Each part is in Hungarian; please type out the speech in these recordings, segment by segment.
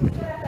Yeah.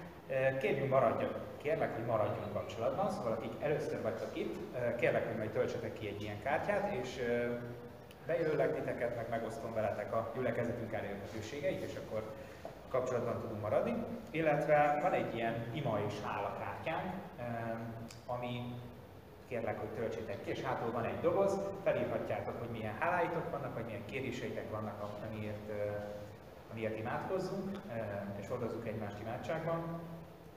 kérjünk maradjak, kérlek, hogy maradjunk kapcsolatban, szóval akik először vagytok itt, kérlek, hogy majd töltsetek ki egy ilyen kártyát, és bejelölek titeket, meg megosztom veletek a gyülekezetünk elérhetőségeit, és akkor kapcsolatban tudunk maradni, illetve van egy ilyen ima és hálakártyánk, ami kérlek, hogy töltsétek ki, és hátul van egy doboz, felírhatjátok, hogy milyen háláitok vannak, vagy milyen kéréseitek vannak, amiért, amiért imádkozzunk, és hordozzuk egymást imádságban.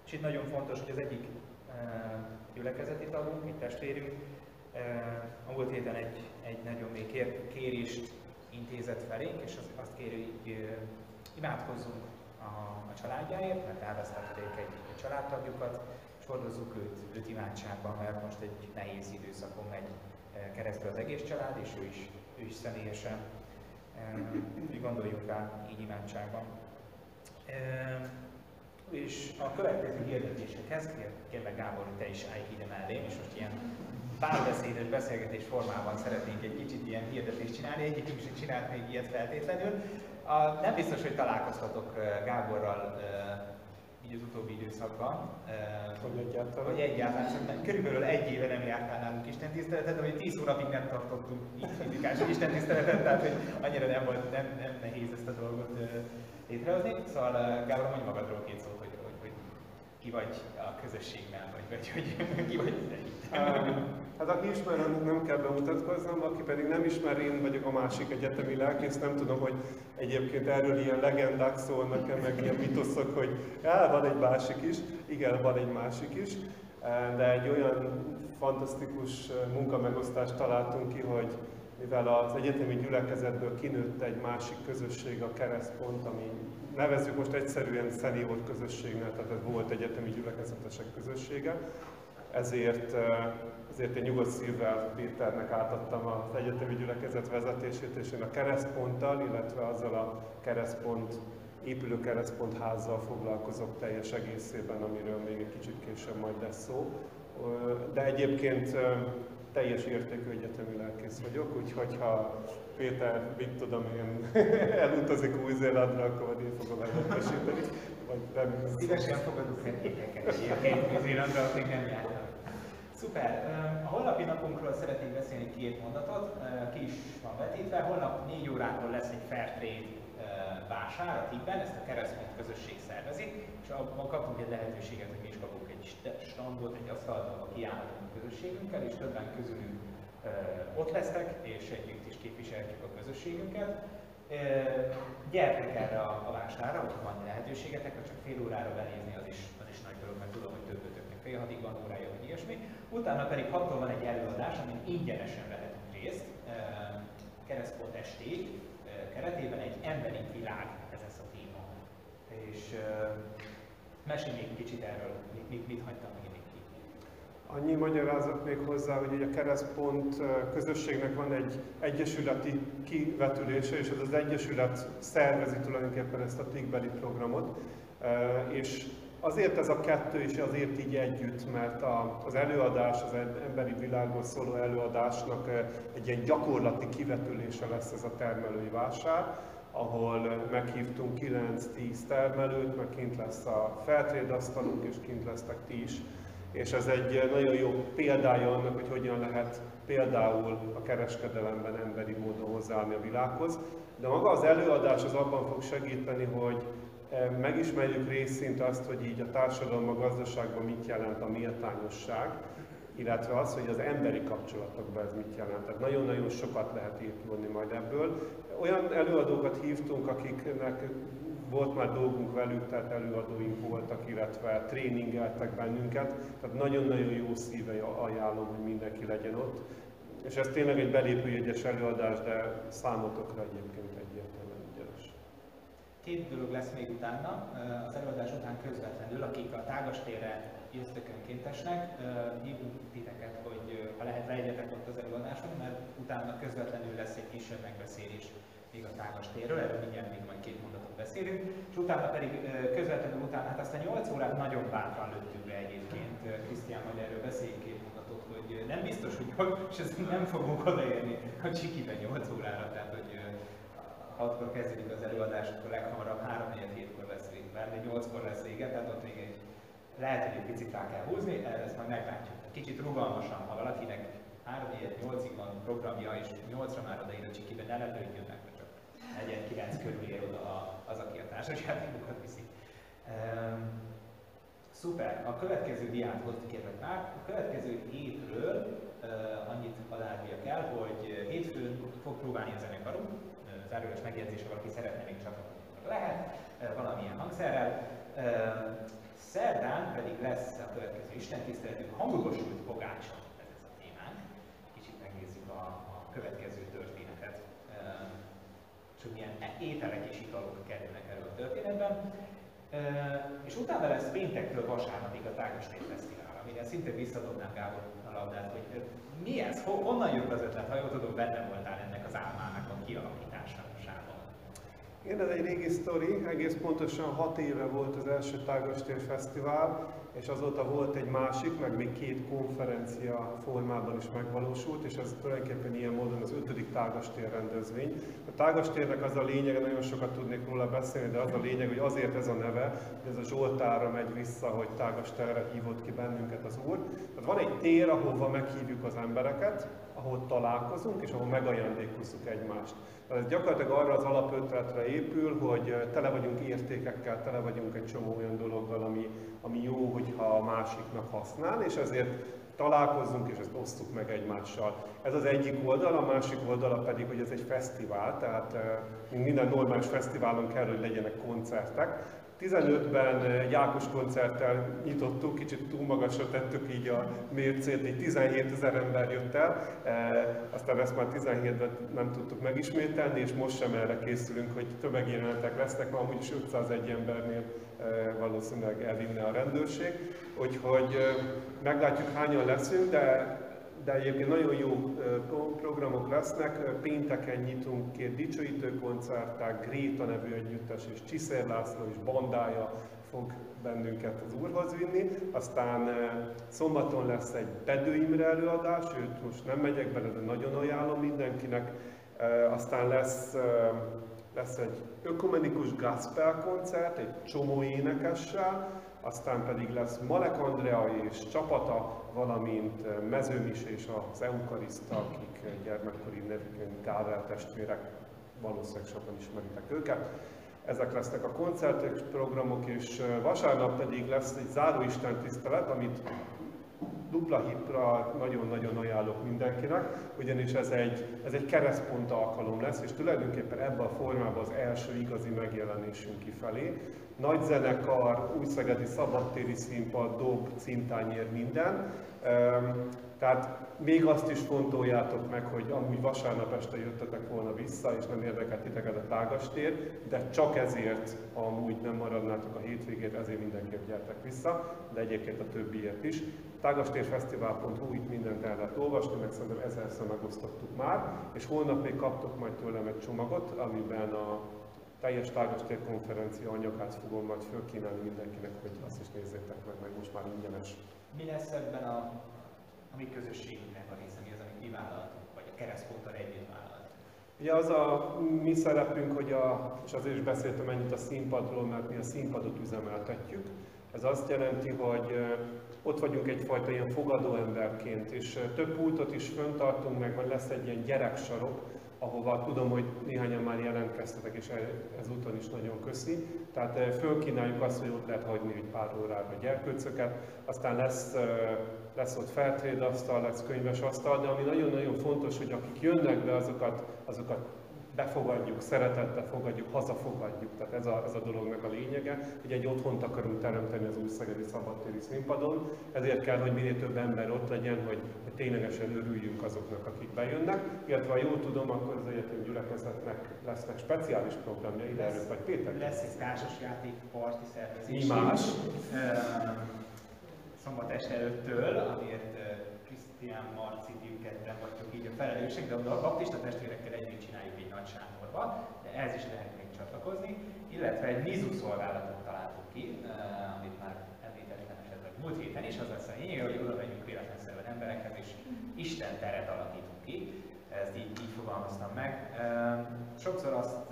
És itt nagyon fontos, hogy az egyik gyülekezeti tagunk, egy testvérünk, a múlt héten egy, egy nagyon még kér, kérést intézett felénk, és azt kéri, hogy imádkozzunk a, a családjáért, mert elvesztették egy, egy családtagjukat, és hordozzuk őt, őt imádságban, mert most egy nehéz időszakon megy keresztül az egész család, és ő is, ő is személyesen. Úgy gondoljuk rá így imádságban. És a következő hirdetésekhez kérlek Gábor, hogy te is állj ide mellém, és most ilyen párbeszédes beszélgetés formában szeretnénk egy kicsit ilyen hirdetést csinálni, egyikünk sem csinált még ilyet feltétlenül. A, nem biztos, hogy találkoztatok Gáborral így az utóbbi időszakban. Hogy egyáltalán? Hogy egyáltalán. Szerintem körülbelül egy éve nem jártál nálunk Isten tiszteletet, vagy 10 hónapig nem tartottunk így fizikás Isten tiszteletet, tehát hogy annyira nem volt, nem, nem nehéz ezt a dolgot létrehozni. Szóval Gábor, mondj magadról két szót, hogy, hogy, hogy ki vagy a közösségben, vagy, vagy hogy ki vagy Hát aki ismer, nem kell bemutatkoznom, aki pedig nem ismer, én vagyok a másik egyetemi lelkész, nem tudom, hogy egyébként erről ilyen legendák szólnak -e, meg ilyen mitoszok, hogy já, van egy másik is, igen, van egy másik is, de egy olyan fantasztikus munkamegosztást találtunk ki, hogy mivel az egyetemi gyülekezetből kinőtt egy másik közösség, a keresztpont, ami nevezzük most egyszerűen szenior közösségnek, tehát ez volt egyetemi gyülekezetesek közössége, ezért, ezért én nyugodt szívvel Péternek átadtam az egyetemi gyülekezet vezetését, és én a keresztponttal, illetve azzal a keresztpont épülő keresztpont házzal foglalkozok teljes egészében, amiről még egy kicsit később majd lesz szó. De egyébként teljes értékű egyetemi lelkész vagyok, úgyhogy ha Péter, mit tudom én, elutazik Új-Zélandra, akkor én fogom elmentesíteni. Szívesen fogadunk vendégeket egyébként Új-Zélandra, akik nem jártak. Szuper! A holnapi napunkról szeretnék beszélni két mondatot, ki is van vetítve. Holnap 4 órától lesz egy Fairtrade vásár a TIP-ben, ezt a keresztmény közösség szervezi, és abban kapunk egy lehetőséget, hogy mi is kapunk egy standot, egy asztalt, ahol kiállhatunk a közösségünkkel, és többen közülünk ott lesznek, és együtt is képviseljük a közösségünket. Gyertek erre a, a vásárra, hogyha van lehetőségetek, vagy csak fél órára benézni, az is, az is nagy dolog, mert tudom, hogy többötöknek fél hatig van órája, vagy ilyesmi. Utána pedig hattól van egy előadás, amin ingyenesen vehetünk részt, keresztpont esték, keretében egy emberi világ, ez ez a téma. És mesélj még kicsit erről, mit, mit, hagytam még ki. Annyi magyarázat még hozzá, hogy a keresztpont közösségnek van egy egyesületi kivetülése, és ez az egyesület szervezi tulajdonképpen ezt a TIG-beli programot, és Azért ez a kettő is azért így együtt, mert az előadás, az emberi világról szóló előadásnak egy ilyen gyakorlati kivetülése lesz ez a termelői vásár, ahol meghívtunk 9-10 termelőt, meg kint lesz a feltrédasztalunk, és kint lesztek ti is. És ez egy nagyon jó példája annak, hogy hogyan lehet például a kereskedelemben emberi módon hozzáállni a világhoz. De maga az előadás az abban fog segíteni, hogy megismerjük részint azt, hogy így a társadalom, a gazdaságban mit jelent a méltányosság, illetve az, hogy az emberi kapcsolatokban ez mit jelent. Tehát nagyon-nagyon sokat lehet írni majd ebből. Olyan előadókat hívtunk, akiknek volt már dolgunk velük, tehát előadóink voltak, illetve tréningeltek bennünket, tehát nagyon-nagyon jó szíve ajánlom, hogy mindenki legyen ott. És ez tényleg egy belépőjegyes előadás, de számotokra egyébként Két dolog lesz még utána, az előadás után közvetlenül, akik a tágas térre jöztök önkéntesnek, hívunk titeket, hogy ha lehet legyetek ott az előadáson, mert utána közvetlenül lesz egy kisebb megbeszélés még a tágas térről, erről mindjárt még majd két mondatot beszélünk, és utána pedig közvetlenül utána, hát aztán 8 órát nagyon bátran lőttünk be egyébként, Krisztián majd erről beszéljünk két mondatot, hogy nem biztos, hogy és ezt nem fogunk odaérni a csikiben 8 órára, tehát hogy 6-kor kezdődik az előadás, akkor leghamarabb 3 4 hétkor lesz vége, mert 8-kor lesz vége, tehát ott még egy, lehet, hogy egy picit rá kell húzni, ezt majd meglátjuk. Kicsit rugalmasan, ha valakinek 3 4 8-ig van programja, és 8-ra már odaír a csikiben, ne lepődjön meg, csak 4 9 körül ér oda az, aki a társasjátékokat viszi. Um, Szuper, a következő diát hoztuk kérlek már. A következő hétről uh, annyit alárnia kell, hogy hétfőn fog próbálni a zenekarunk, zárójeles megjegyzése, valaki szeretne még csak lehet, valamilyen hangszerrel. Szerdán pedig lesz a következő istentiszteletünk, hangosult pogácsa, ez, ez a témánk. Kicsit megnézzük a, a következő történetet, és hogy milyen ételek és italok kerülnek elő a történetben. És utána lesz péntektől vasárnapig a Tágastér Fesztivál, amire szinte visszadobnám Gábor a labdát, hogy mi ez, honnan jött az ötlet, ha jól tudom, benne voltál ennek az álmának a kialakításában. Igen, ez egy régi sztori, egész pontosan hat éve volt az első Tágastér Fesztivál, és azóta volt egy másik, meg még két konferencia formában is megvalósult, és ez tulajdonképpen ilyen módon az ötödik Tágastér rendezvény. A Tágastérnek az a lényege, nagyon sokat tudnék róla beszélni, de az a lényeg, hogy azért ez a neve, hogy ez a Zsoltára megy vissza, hogy Tágastérre hívott ki bennünket az Úr. Tehát van egy tér, ahova meghívjuk az embereket, ahol találkozunk, és ahol megajándékozzuk egymást. Ez gyakorlatilag arra az alapötletre épül, hogy tele vagyunk értékekkel, tele vagyunk egy csomó olyan dologgal, ami, ami jó, hogyha a másiknak használ, és ezért találkozzunk és ezt osztuk meg egymással. Ez az egyik oldal, a másik oldala pedig, hogy ez egy fesztivál, tehát minden normális fesztiválon kell, hogy legyenek koncertek, 15-ben egy Ákos koncerttel nyitottuk, kicsit túl magasra tettük így a mércét, így 17 ezer ember jött el, aztán ezt már 17-ben nem tudtuk megismételni, és most sem erre készülünk, hogy tömegjelenetek lesznek, mert amúgy is 501 embernél valószínűleg elvinne a rendőrség. Úgyhogy meglátjuk hányan leszünk, de de egyébként nagyon jó programok lesznek. Pénteken nyitunk két dicsőítő koncerták, Gréta nevű együttes és Csiszer László és bandája fog bennünket az Úrhoz vinni. Aztán szombaton lesz egy Bedő Imre előadás, őt most nem megyek bele, de nagyon ajánlom mindenkinek. Aztán lesz, lesz egy ökumenikus gospel koncert, egy csomó énekessel, aztán pedig lesz Malek Andrea és csapata, valamint Mezőmis és az Eukarista, akik gyermekkori nevükön Gável testvérek, valószínűleg sokan ismeritek őket. Ezek lesznek a koncertek, programok, és vasárnap pedig lesz egy záróisten tisztelet, amit dupla hipra nagyon-nagyon ajánlok mindenkinek, ugyanis ez egy, ez egy keresztpont alkalom lesz, és tulajdonképpen ebben a formában az első igazi megjelenésünk kifelé. Nagy zenekar, újszegedi szabadtéri színpad, dob, cintányér, minden. Tehát még azt is fontoljátok meg, hogy amúgy vasárnap este jöttetek volna vissza, és nem érdekelt titeket a tágastér, de csak ezért amúgy nem maradnátok a hétvégét, ezért mindenképp gyertek vissza, de egyébként a többiért is. Tágastérfesztivál.hu itt mindent el lehet olvasni, meg szerintem ezerszer megosztottuk már, és holnap még kaptok majd tőlem egy csomagot, amiben a teljes tágastér konferencia anyagát fogom majd fölkínálni mindenkinek, hogy azt is nézzétek meg, meg most már ingyenes. Mi lesz ebben a, a mi közösségünknek a része, mi az, amit mi vállaltunk, vagy a keresztponttal együtt vállalt? Ugye az a mi szerepünk, hogy a, és azért is beszéltem ennyit a színpadról, mert mi a színpadot üzemeltetjük. Ez azt jelenti, hogy ott vagyunk egyfajta ilyen fogadó emberként, és több pultot is föntartunk, meg majd lesz egy ilyen gyereksarok, ahova tudom, hogy néhányan már jelentkeztetek, és ezúton is nagyon köszi. Tehát eh, fölkínáljuk azt, hogy ott lehet hagyni egy pár órára a gyerkőcöket, aztán lesz, lesz ott feltrédasztal, lesz könyves asztal, de ami nagyon-nagyon fontos, hogy akik jönnek be, azokat, azokat befogadjuk, szeretettel fogadjuk, hazafogadjuk. Tehát ez a, ez a dolognak a lényege, hogy egy otthont akarunk teremteni az Újszegedi Szabadtéri színpadon, ezért kell, hogy minél több ember ott legyen, hogy, hogy ténylegesen örüljünk azoknak, akik bejönnek. Illetve ha jól tudom, akkor az egyetem gyülekezetnek lesznek speciális programjai, de erről vagy Péter? Lesz egy társasjáték parti szervezés. Mi más? Szombat este előttől, amiért Krisztián, Marci, ketten vagytok így a felelősek, de a baptista testvérekkel együtt csináljuk egy nagy sátorba, de ehhez is lehet még csatlakozni, illetve egy mizu szolgálatot találtuk ki, amit már említettem esetleg múlt héten is, az lesz a lényeg, hogy oda megyünk véletlenszerűen emberekhez, és Isten teret alakítunk ki, ezt így, így fogalmaztam meg. Sokszor azt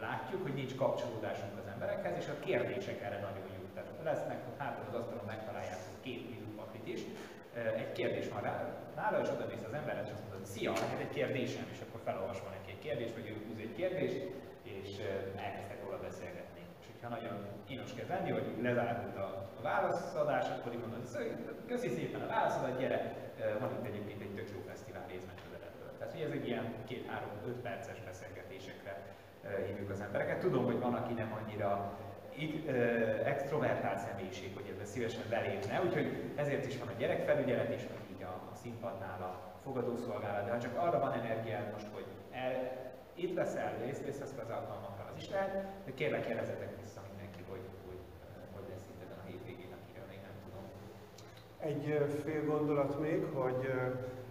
látjuk, hogy nincs kapcsolódásunk az emberekhez, és a kérdések erre nagyon jók. Tehát lesznek, hát az asztalon megtalálják két papit is, egy kérdés van rá, nála, és oda mész az emberhez, és azt mondod, szia, neked egy kérdésem, és akkor felolvasva neki egy kérdést, vagy ő húz egy kérdést, és elkezdtek róla beszélgetni. És hogyha nagyon kínos kell lenni, hogy lezárult a, válaszadás, akkor így mondod, köszi szépen a válaszadat, gyere, van itt egyébként egy tök jó fesztivál részmentődeletből. Tehát, hogy ez egy ilyen két-három-öt perces beszélgetésekre hívjuk az embereket. Tudom, hogy van, aki nem annyira extrovertált személyiség, hogy ebben szívesen belépne, úgyhogy ezért is van a gyerekfelügyelet, és így a, a színpadnál a fogadószolgálat, de ha csak arra van energiád most, hogy el, itt leszel, részt vesz az alkalmakra, az is lehet, de kérlek kérdezzetek vissza mindenki, hogy hogy, hogy lesz itt ezen a hétvégén, akiről még nem tudom. Egy fél gondolat még, hogy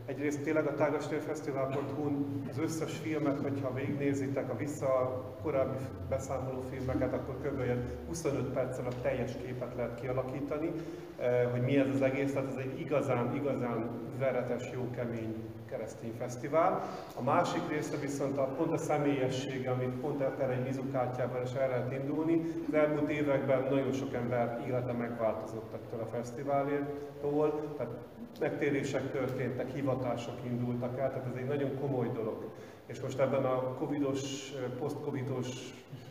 Egyrészt tényleg a tágastérfesztivál.hu az összes filmet, hogyha végignézitek a vissza a korábbi beszámoló filmeket, akkor kb. 25 perccel a teljes képet lehet kialakítani, eh, hogy mi ez az egész, tehát ez egy igazán, igazán veretes, jó, kemény keresztény fesztivál. A másik része viszont a, pont a személyessége, amit pont el egy vizukártyával is el lehet indulni. Az elmúlt években nagyon sok ember élete megváltozott ettől a fesztiválértól, tehát megtérések történtek, hivatások indultak el, tehát ez egy nagyon komoly dolog. És most ebben a covidos, post-covidos,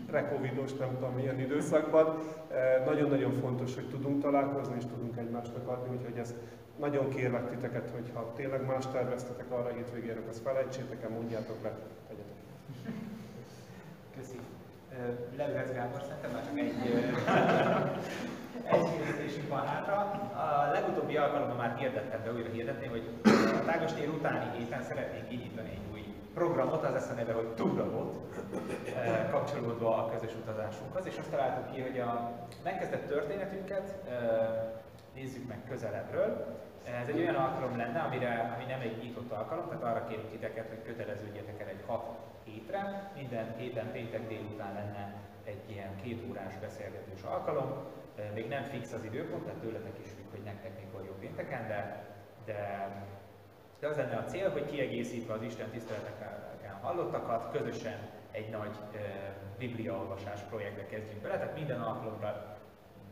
pre-covidos, nem tudom milyen időszakban, eh, nagyon-nagyon fontos, hogy tudunk találkozni és tudunk egymásnak adni, úgyhogy ezt nagyon kérlek titeket, hogy ha tényleg más terveztetek arra hétvégére, azt felejtsétek el, mondjátok le, tegyetek. Köszi. Leülhetsz Gábor, szerintem már csak egy, egy hirdetésünk van hátra. A legutóbbi alkalommal már hirdettem, de újra hirdetném, hogy a tágas tér utáni héten szeretnénk kinyitani egy új programot, az lesz a neve, hogy Túrabot, kapcsolódva a közös utazásunkhoz, és azt találtuk ki, hogy a megkezdett történetünket nézzük meg közelebbről. Ez egy olyan alkalom lenne, amire, ami nem egy nyitott alkalom, tehát arra kérünk titeket, hogy köteleződjetek el egy hat hétre. Minden héten péntek délután lenne egy ilyen két órás beszélgetős alkalom. Még nem fix az időpont, tehát tőletek is függ, hogy nektek mikor jó pénteken, de, de, de az lenne a cél, hogy kiegészítve az Isten tiszteleteken hallottakat, közösen egy nagy e, bibliaolvasás projektbe kezdjünk bele, tehát minden alkalomra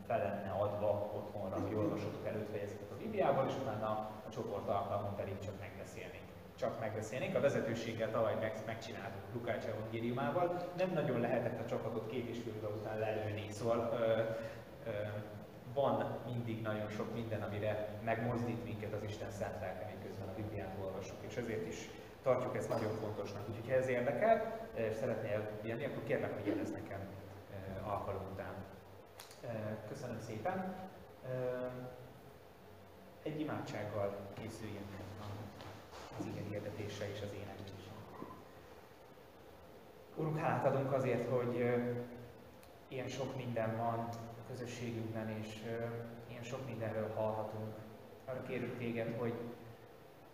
fel lenne adva otthonra, hogy olvasottuk előtt a Bibliával, és utána a csoport alkalmon pedig csak megbeszélnénk. Csak megbeszélnénk. A vezetőséggel tavaly meg, megcsináltuk Lukács evangéliumával. Nem nagyon lehetett a csapatot két és fél után lelőni, szóval ö, van mindig nagyon sok minden, amire megmozdít minket az Isten szent lelke, miközben a Bibliát olvassuk, és ezért is tartjuk ezt nagyon fontosnak. Úgyhogy ha ez érdekel, és szeretnél jönni, akkor kérlek, hogy jelez nekem alkalom után. Köszönöm szépen. Egy imádsággal készüljünk az igen hirdetése és az éneklésre. Urunk, hálát adunk azért, hogy ilyen sok minden van közösségünkben, és ilyen sok mindenről hallhatunk. Arra kérünk téged, hogy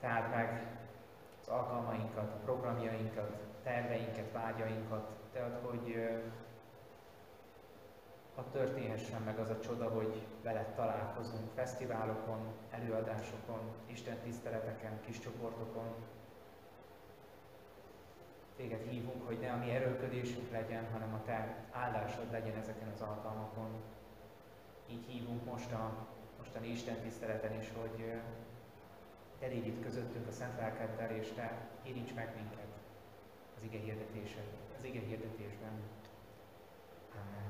táld meg az alkalmainkat, a programjainkat, terveinket, vágyainkat, tehát hogy ha történhessen meg az a csoda, hogy veled találkozunk fesztiválokon, előadásokon, Isten tiszteleteken, kis csoportokon. Téged hívunk, hogy ne a mi erőködésünk legyen, hanem a Te áldásod legyen ezeken az alkalmakon. Így hívunk most a mostani Isten tiszteleten is, hogy Te légy itt közöttünk a Szent Lelkeddel, és Te érints meg minket az ige hirdetése, az ige hirdetésben. Amen.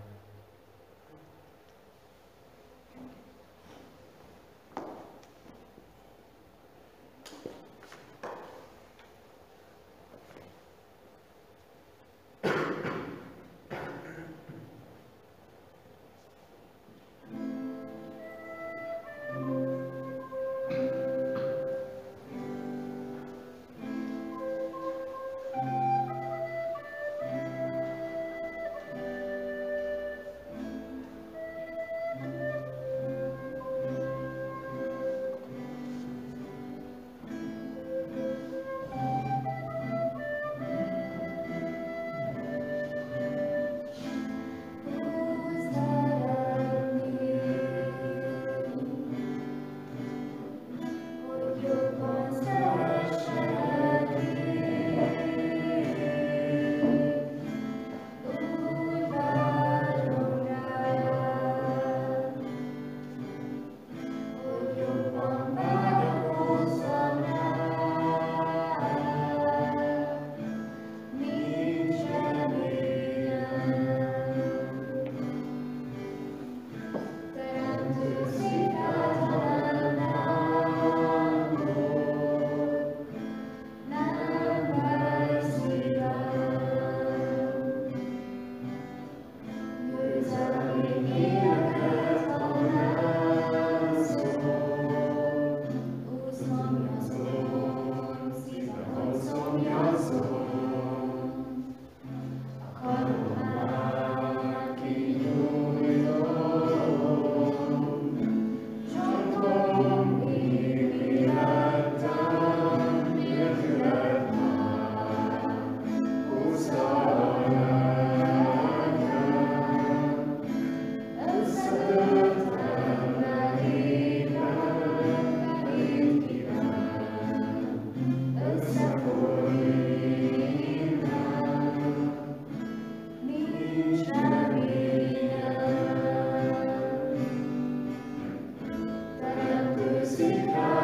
see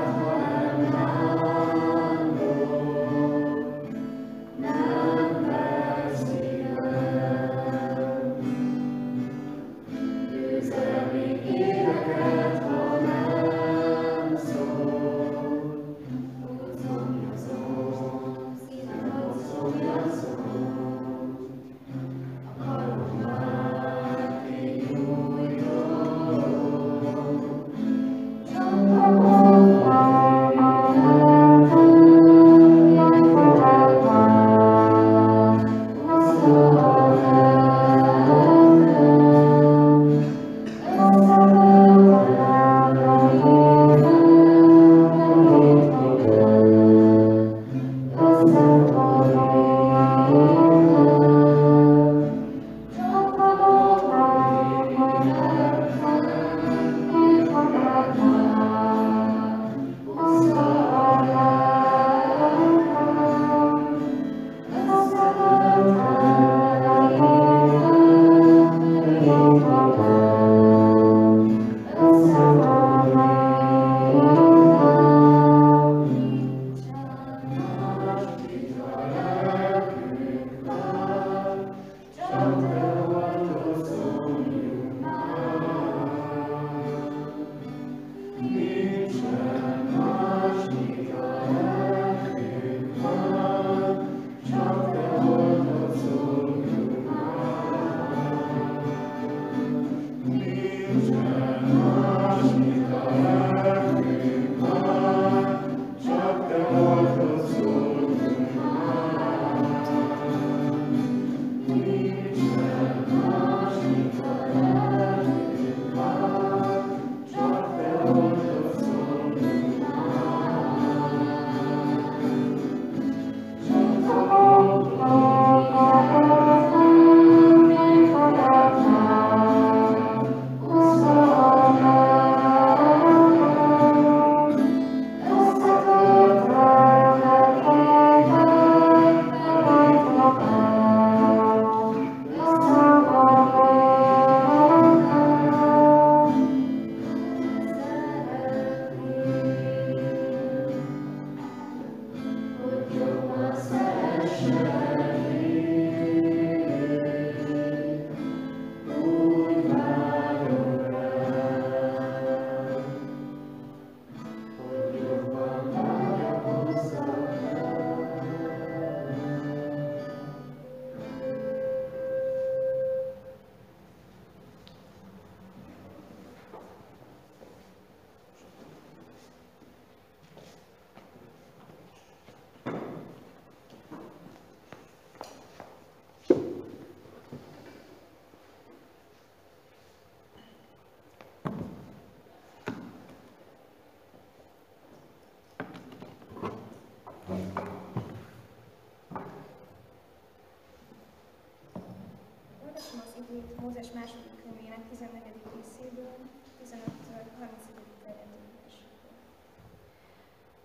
Mózes második könyvének 14. részéből, 15-től 30.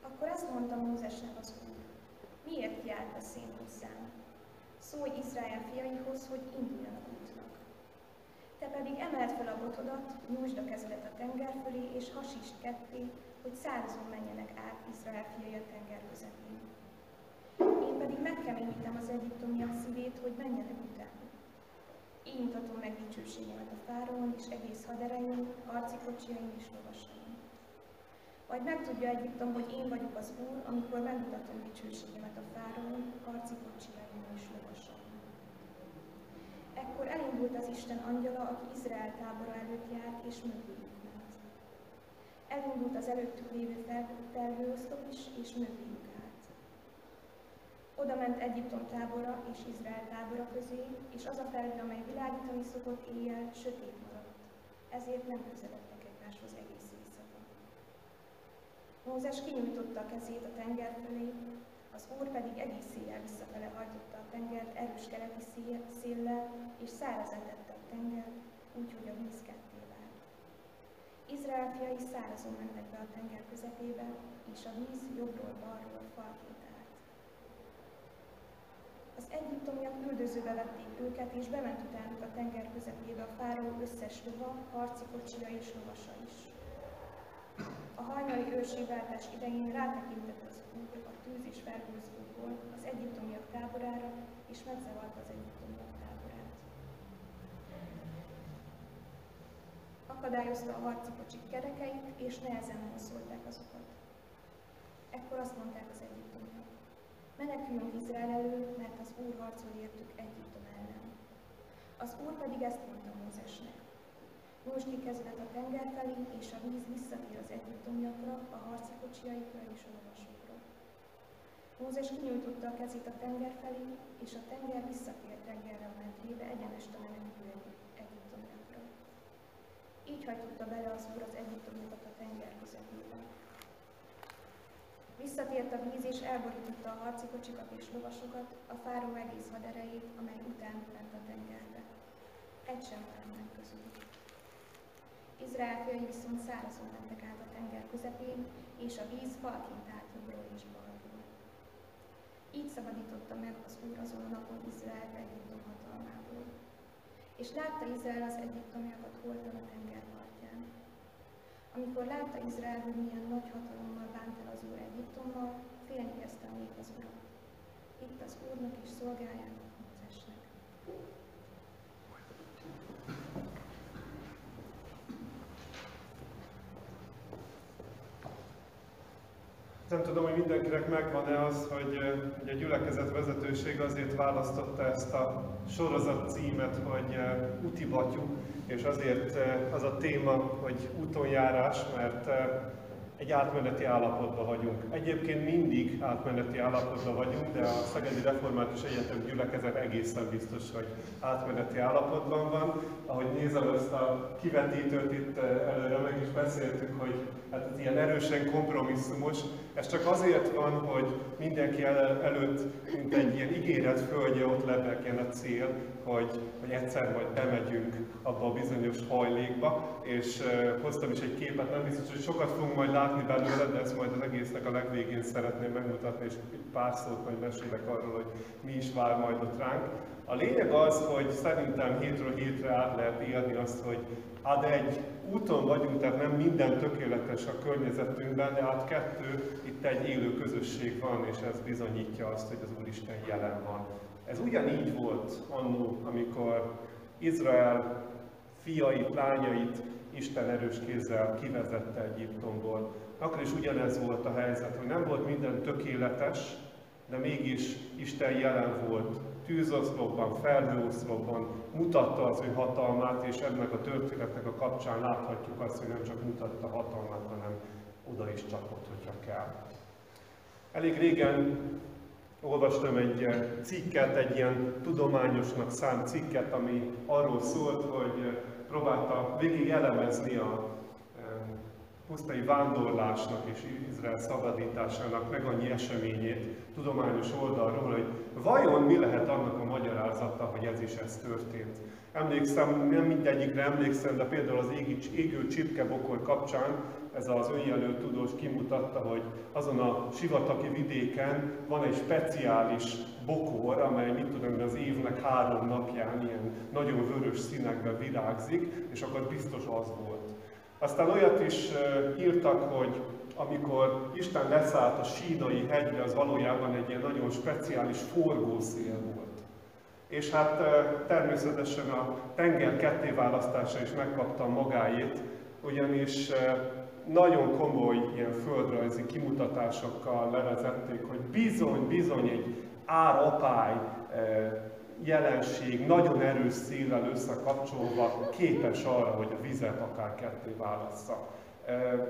Akkor azt mondta Mózesnek az Úr, miért járt a szén hozzám? Szólj Izrael fiaihoz, hogy induljanak útnak. Te pedig emeld fel a botodat, nyújtsd a kezedet a tenger fölé, és hasítsd ketté, hogy szárazon menjenek át Izrael fiai a tenger közepén. Én pedig megkeményítem az egyiptomiak szívét, hogy menjenek. Így mutatom meg dicsőségemet a fáraón és egész haderején, harci kocsiaim és lovasaim. Majd megtudja Egyiptom, hogy én vagyok az Úr, amikor megmutatom dicsőségemet a fáraón, harci kocsiaim és lovasaim. Ekkor elindult az Isten angyala, aki Izrael tábora előtt járt, és mögülük ment. Elindult az előttük lévő felhőoszlop is, és mögülük oda ment Egyiptom tábora és Izrael tábora közé, és az a felhő, amely világítani szokott éjjel, sötét maradt. Ezért nem közeledtek egymáshoz egész éjszaka. Mózes kinyújtotta a kezét a tenger felé, az Úr pedig egész széjjel visszafele hajtotta a tengert erős keleti széllel, és szárazán a tenger, úgy, hogy a víz ketté vált. Izrael fiai szárazon mentek be a tenger közepébe, és a víz jobbról balról falként az egyiptomiak üldözőbe vették őket, és bement utánuk a tenger közepébe a fáraó összes lova, harci kocsija és lovasa is. A hajnali őrségváltás idején rátekintett az úr a tűz és felhőzóból az egyiptomiak táborára, és megzavarta az egyiptomiak táborát. Akadályozta a harci kocsik kerekeit, és nehezen szólták azokat. Ekkor azt mondták az egyiptomiak, Meneküljünk Izrael elől, mert az Úr harcol értük Egyiptom ellen. Az Úr pedig ezt mondta Mózesnek. Nyújtsd ki kezedet a tenger felé, és a víz visszatér az egyiptomiakra, a harci kocsiaikra és a lovasokra. Mózes kinyújtotta a kezét a tenger felé, és a tenger visszatért tengerre a mentrébe egyenest a menekülő egyiptomiakra. Így hajtotta bele az Úr az egyiptomiakat a tenger közepébe. Visszatért a víz, és elborította a harci kocsikat és lovasokat, a fáró egész haderejét, amely után lett a tengerbe. Egy sem maradt meg közülük. Izrael fiai viszont szárazon mentek át a tenger közepén, és a víz falként állt jobbról és balról. Így szabadította meg az Úr azon a napon Izrael Egyiptom hatalmából. És látta Izrael az egyiptomiakat holtan a tenger partján. Amikor látta Izrael, hogy milyen nagy hatalommal bánt el az Úr Egyiptommal, félni kezdte a nép az Urat. Itt az Úrnak és szolgájának Mózesnek. Nem tudom, hogy mindenkinek megvan-e az, hogy, hogy a gyülekezet vezetőség azért választotta ezt a sorozat címet, hogy Uti Batyú, és azért az a téma, hogy útonjárás, mert egy átmeneti állapotban vagyunk. Egyébként mindig átmeneti állapotban vagyunk, de a Szegedi Református Egyetem gyülekezet egészen biztos, hogy átmeneti állapotban van. Ahogy nézem ezt a kivetítőt itt előre, meg is beszéltük, hogy hát ez ilyen erősen kompromisszumos. Ez csak azért van, hogy mindenki el, előtt, mint egy ilyen ígéret földje, ott lebegjen a cél, hogy, hogy egyszer majd bemegyünk abba a bizonyos hajlékba, és uh, hoztam is egy képet, nem biztos, hogy sokat fogunk majd látni belőle, de ezt majd az egésznek a legvégén szeretném megmutatni, és pár szót majd mesélek arról, hogy mi is vár majd ott ránk. A lényeg az, hogy szerintem hétről hétre át lehet élni azt, hogy hát egy úton vagyunk, tehát nem minden tökéletes a környezetünkben, de hát kettő, itt egy élő közösség van, és ez bizonyítja azt, hogy az Úristen jelen van. Ez ugyanígy volt annó, amikor Izrael fiait, lányait Isten erős kézzel kivezette Egyiptomból. Akkor is ugyanez volt a helyzet, hogy nem volt minden tökéletes, de mégis Isten jelen volt. Tűzoszlopban, felhőoszlopban mutatta az ő hatalmát, és ennek a történetnek a kapcsán láthatjuk azt, hogy nem csak mutatta hatalmát, hanem oda is csapott, hogyha kell. Elég régen olvastam egy cikket, egy ilyen tudományosnak szánt cikket, ami arról szólt, hogy próbálta végig elemezni a pusztai vándorlásnak és Izrael szabadításának meg annyi eseményét tudományos oldalról, hogy vajon mi lehet annak a magyarázata, hogy ez is ez történt. Emlékszem, nem mindegyikre emlékszem, de például az égi, égő csipkebokor kapcsán ez az önjelölt tudós kimutatta, hogy azon a sivatagi vidéken van egy speciális bokor, amely mit tudom, az évnek három napján ilyen nagyon vörös színekben virágzik, és akkor biztos az volt. Aztán olyat is írtak, hogy amikor Isten leszállt a sínai hegyre, az valójában egy ilyen nagyon speciális forgószél volt. És hát természetesen a tenger kettéválasztása is megkapta magáét, ugyanis nagyon komoly ilyen földrajzi kimutatásokkal levezették, hogy bizony, bizony egy árapály jelenség nagyon erős széllel összekapcsolva képes arra, hogy a vizet akár ketté válassza.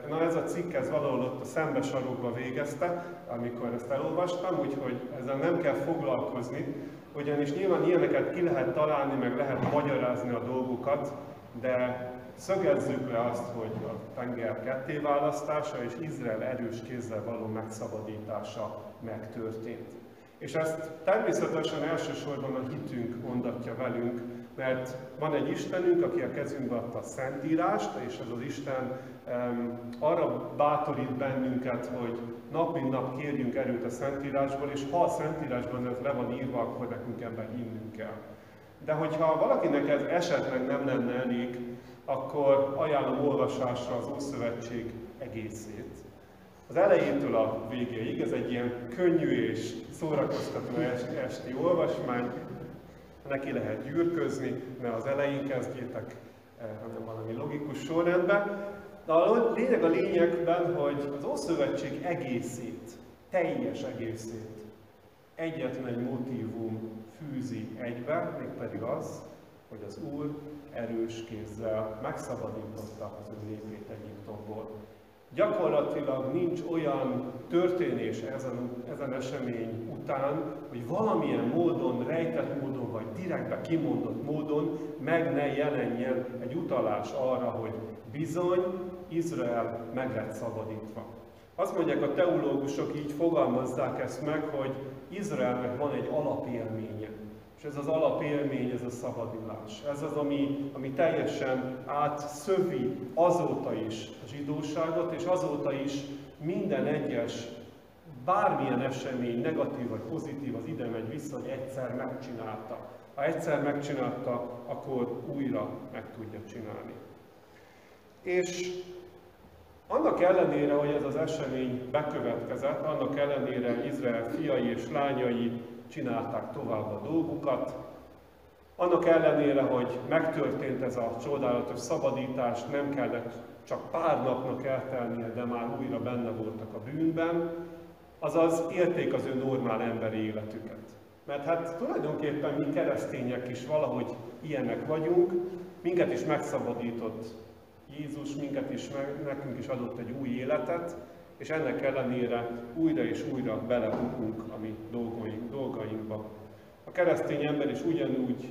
Na ez a cikk ez valahol ott a szembesarokba végezte, amikor ezt elolvastam, úgyhogy ezzel nem kell foglalkozni, ugyanis nyilván ilyeneket ki lehet találni, meg lehet magyarázni a dolgokat, de szögezzük le azt, hogy a tenger kettéválasztása és Izrael erős kézzel való megszabadítása megtörtént. És ezt természetesen elsősorban a hitünk mondatja velünk, mert van egy Istenünk, aki a kezünkbe adta a Szentírást, és ez az Isten um, arra bátorít bennünket, hogy nap mint nap kérjünk erőt a Szentírásból, és ha a Szentírásban ez le van írva, akkor nekünk ebben hinnünk kell. De hogyha valakinek ez esetleg nem lenne elég, akkor ajánlom olvasásra az Ószövetség egészét. Az elejétől a végéig, ez egy ilyen könnyű és szórakoztató esti olvasmány, neki lehet gyűrközni, ne az elején kezdjétek, eh, hanem valami logikus sorrendben. De a lényeg a lényegben, hogy az Ószövetség egészét, teljes egészét egyetlen egy motivum fűzi egybe, mégpedig az, hogy az Úr erős kézzel megszabadította az ő népét Egyiptomból. Gyakorlatilag nincs olyan történés ezen, ezen esemény után, hogy valamilyen módon, rejtett módon, vagy direktbe kimondott módon meg ne jelenjen egy utalás arra, hogy bizony Izrael meg lett szabadítva. Azt mondják a teológusok, így fogalmazzák ezt meg, hogy Izraelnek van egy alapélménye. És ez az alapélmény, ez a szabadulás. Ez az, ami, ami teljesen átszövi azóta is a zsidóságot, és azóta is minden egyes, bármilyen esemény, negatív vagy pozitív, az ide megy vissza, hogy egyszer megcsinálta. Ha egyszer megcsinálta, akkor újra meg tudja csinálni. És annak ellenére, hogy ez az esemény bekövetkezett, annak ellenére Izrael fiai és lányai csinálták tovább a dolgukat, annak ellenére, hogy megtörtént ez a csodálatos szabadítás, nem kellett csak pár napnak eltelnie, de már újra benne voltak a bűnben, azaz élték az ő normál emberi életüket. Mert hát tulajdonképpen mi keresztények is valahogy ilyenek vagyunk, minket is megszabadított Jézus, minket is, meg, nekünk is adott egy új életet, és ennek ellenére újra és újra belebukunk a mi dolgaink, dolgainkba. A keresztény ember is ugyanúgy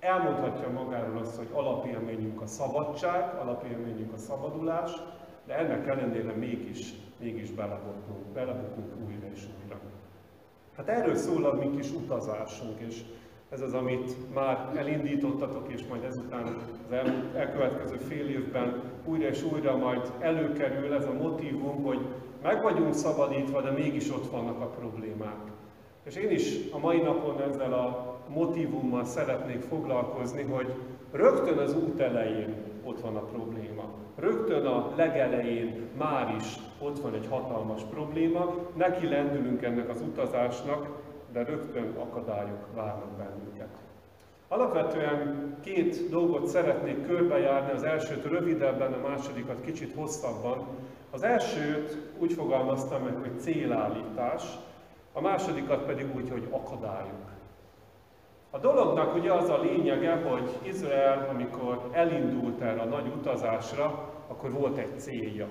elmondhatja magáról azt, hogy alapélményünk a szabadság, alapélményünk a szabadulás, de ennek ellenére mégis, mégis belebukunk, belebukunk újra és újra. Hát erről szól a mi kis utazásunk, és ez az, amit már elindítottatok, és majd ezután az el, elkövetkező fél évben újra és újra majd előkerül ez a motivum, hogy meg vagyunk szabadítva, de mégis ott vannak a problémák. És én is a mai napon ezzel a motivummal szeretnék foglalkozni, hogy rögtön az út elején ott van a probléma. Rögtön a legelején már is ott van egy hatalmas probléma, neki lendülünk ennek az utazásnak, de rögtön akadályok várnak bennünket. Alapvetően két dolgot szeretnék körbejárni, az elsőt rövidebben, a másodikat kicsit hosszabban. Az elsőt úgy fogalmaztam meg, hogy célállítás, a másodikat pedig úgy, hogy akadályok. A dolognak ugye az a lényege, hogy Izrael, amikor elindult erre a nagy utazásra, akkor volt egy célja.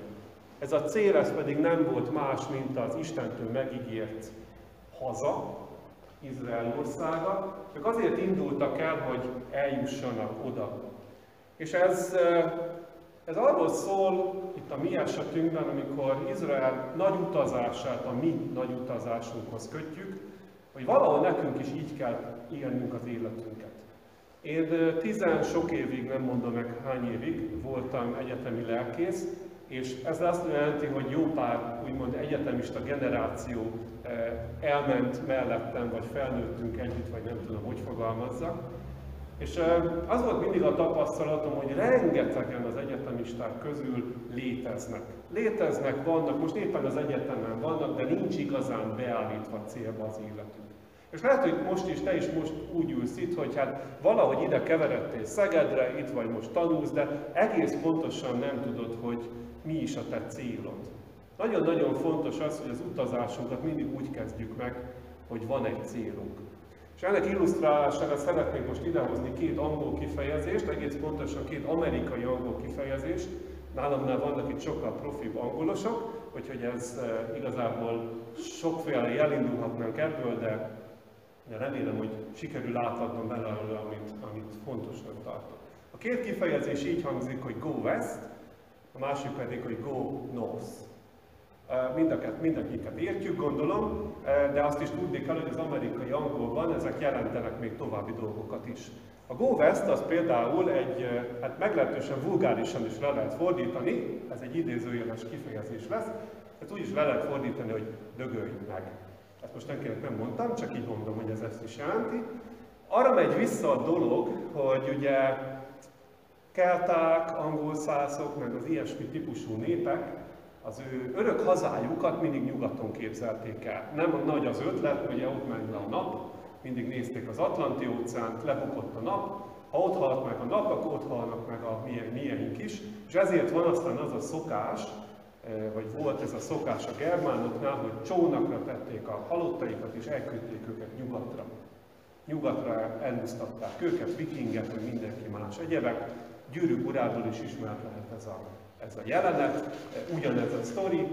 Ez a cél, ez pedig nem volt más, mint az Istentől megígért haza, Izrael országa, ők azért indultak el, hogy eljussanak oda. És ez, ez arról szól, itt a mi esetünkben, amikor Izrael nagy utazását a mi nagy utazásunkhoz kötjük, hogy valahol nekünk is így kell élnünk az életünket. Én tizen sok évig, nem mondom meg hány évig, voltam egyetemi lelkész, és ez azt jelenti, hogy jó pár úgymond egyetemista generáció eh, elment mellettem, vagy felnőttünk együtt, vagy nem tudom, hogy fogalmazzak. És eh, az volt mindig a tapasztalatom, hogy rengetegen az egyetemisták közül léteznek. Léteznek, vannak, most éppen az egyetemen vannak, de nincs igazán beállítva célba az életük. És lehet, hogy most is, te is most úgy ülsz itt, hogy hát valahogy ide keveredtél Szegedre, itt vagy most tanulsz, de egész pontosan nem tudod, hogy mi is a te célod. Nagyon-nagyon fontos az, hogy az utazásunkat mindig úgy kezdjük meg, hogy van egy célunk. És ennek illusztrálására szeretnék most idehozni két angol kifejezést, egész pontosan két amerikai angol kifejezést. Nálamnál vannak itt sokkal profibb angolosok, úgyhogy ez eh, igazából sokféle elindulhatnánk ebből, de de remélem, hogy sikerül átadnom belőle, amit, amit fontosnak tartok. A két kifejezés így hangzik, hogy go west, a másik pedig, hogy go north. Mindeket, mindenkiket értjük, gondolom, de azt is tudni kell, hogy az amerikai angolban ezek jelentenek még további dolgokat is. A Go West az például egy, hát meglehetősen vulgárisan is le lehet fordítani, ez egy idézőjeles kifejezés lesz, ezt úgy is le lehet fordítani, hogy dögölj meg. Ezt most senkinek nem mondtam, csak így mondom, hogy ez ezt is jelenti. Arra megy vissza a dolog, hogy ugye kelták, angol szászok, meg az ilyesmi típusú népek az ő örök hazájukat mindig nyugaton képzelték el. Nem nagy az ötlet, ugye ott ment le a nap, mindig nézték az Atlanti óceánt, lebukott a nap, ha ott halt meg a nap, akkor ott halnak meg a milyeink is, és ezért van aztán az a szokás, eh, vagy volt ez a szokás a germánoknál, hogy csónakra tették a halottaikat, és elküldték őket nyugatra. Nyugatra elúsztatták őket, vikingek, vagy mindenki más egyebek, Gyűrűk urából is ismert lehet ez a, ez a jelenet, ugyanez a sztori.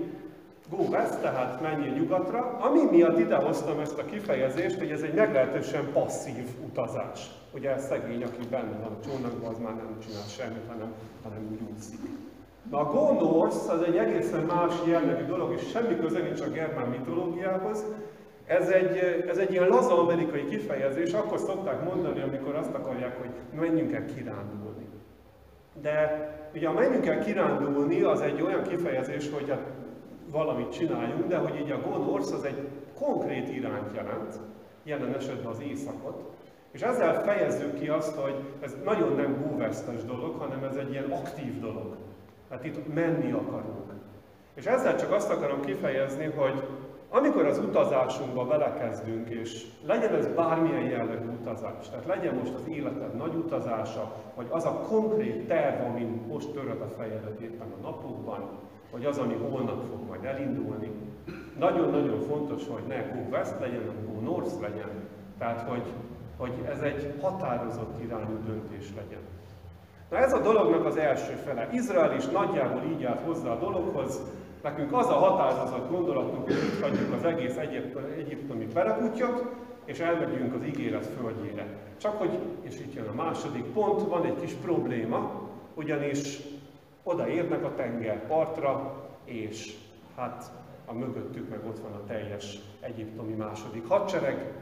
Go west, tehát menjél nyugatra, ami miatt idehoztam ezt a kifejezést, hogy ez egy meglehetősen passzív utazás. Ugye ez szegény, aki benne van a csónakban, az már nem csinál semmit, hanem, hanem úgy úszik. Na a Go az egy egészen más jellegű dolog, és semmi köze nincs a germán mitológiához. Ez egy, ez egy ilyen laza amerikai kifejezés, akkor szokták mondani, amikor azt akarják, hogy menjünk el kirándulni. De ugye a menjünk el kirándulni az egy olyan kifejezés, hogy hát valamit csináljunk, de hogy így a Go North az egy konkrét irányt jelent, jelen esetben az éjszakot, és ezzel fejezzük ki azt, hogy ez nagyon nem búvesztes dolog, hanem ez egy ilyen aktív dolog. Hát itt menni akarunk. És ezzel csak azt akarom kifejezni, hogy amikor az utazásunkba belekezdünk, és legyen ez bármilyen jellegű utazás, tehát legyen most az életed nagy utazása, vagy az a konkrét terv, amin most töröd a fejedet éppen a napokban, vagy az, ami holnap fog majd elindulni, nagyon-nagyon fontos, hogy ne go west legyen, hanem go north legyen. Tehát, hogy, hogy ez egy határozott irányú döntés legyen. Na ez a dolognak az első fele. Izrael is nagyjából így állt hozzá a dologhoz. Nekünk az a határozott gondolatunk, hogy itt hagyjuk az egész egyiptomi perekútjat, és elmegyünk az ígéret földjére. Csak hogy, és itt jön a második pont, van egy kis probléma, ugyanis odaérnek a tengerpartra, és hát a mögöttük meg ott van a teljes egyiptomi második hadsereg,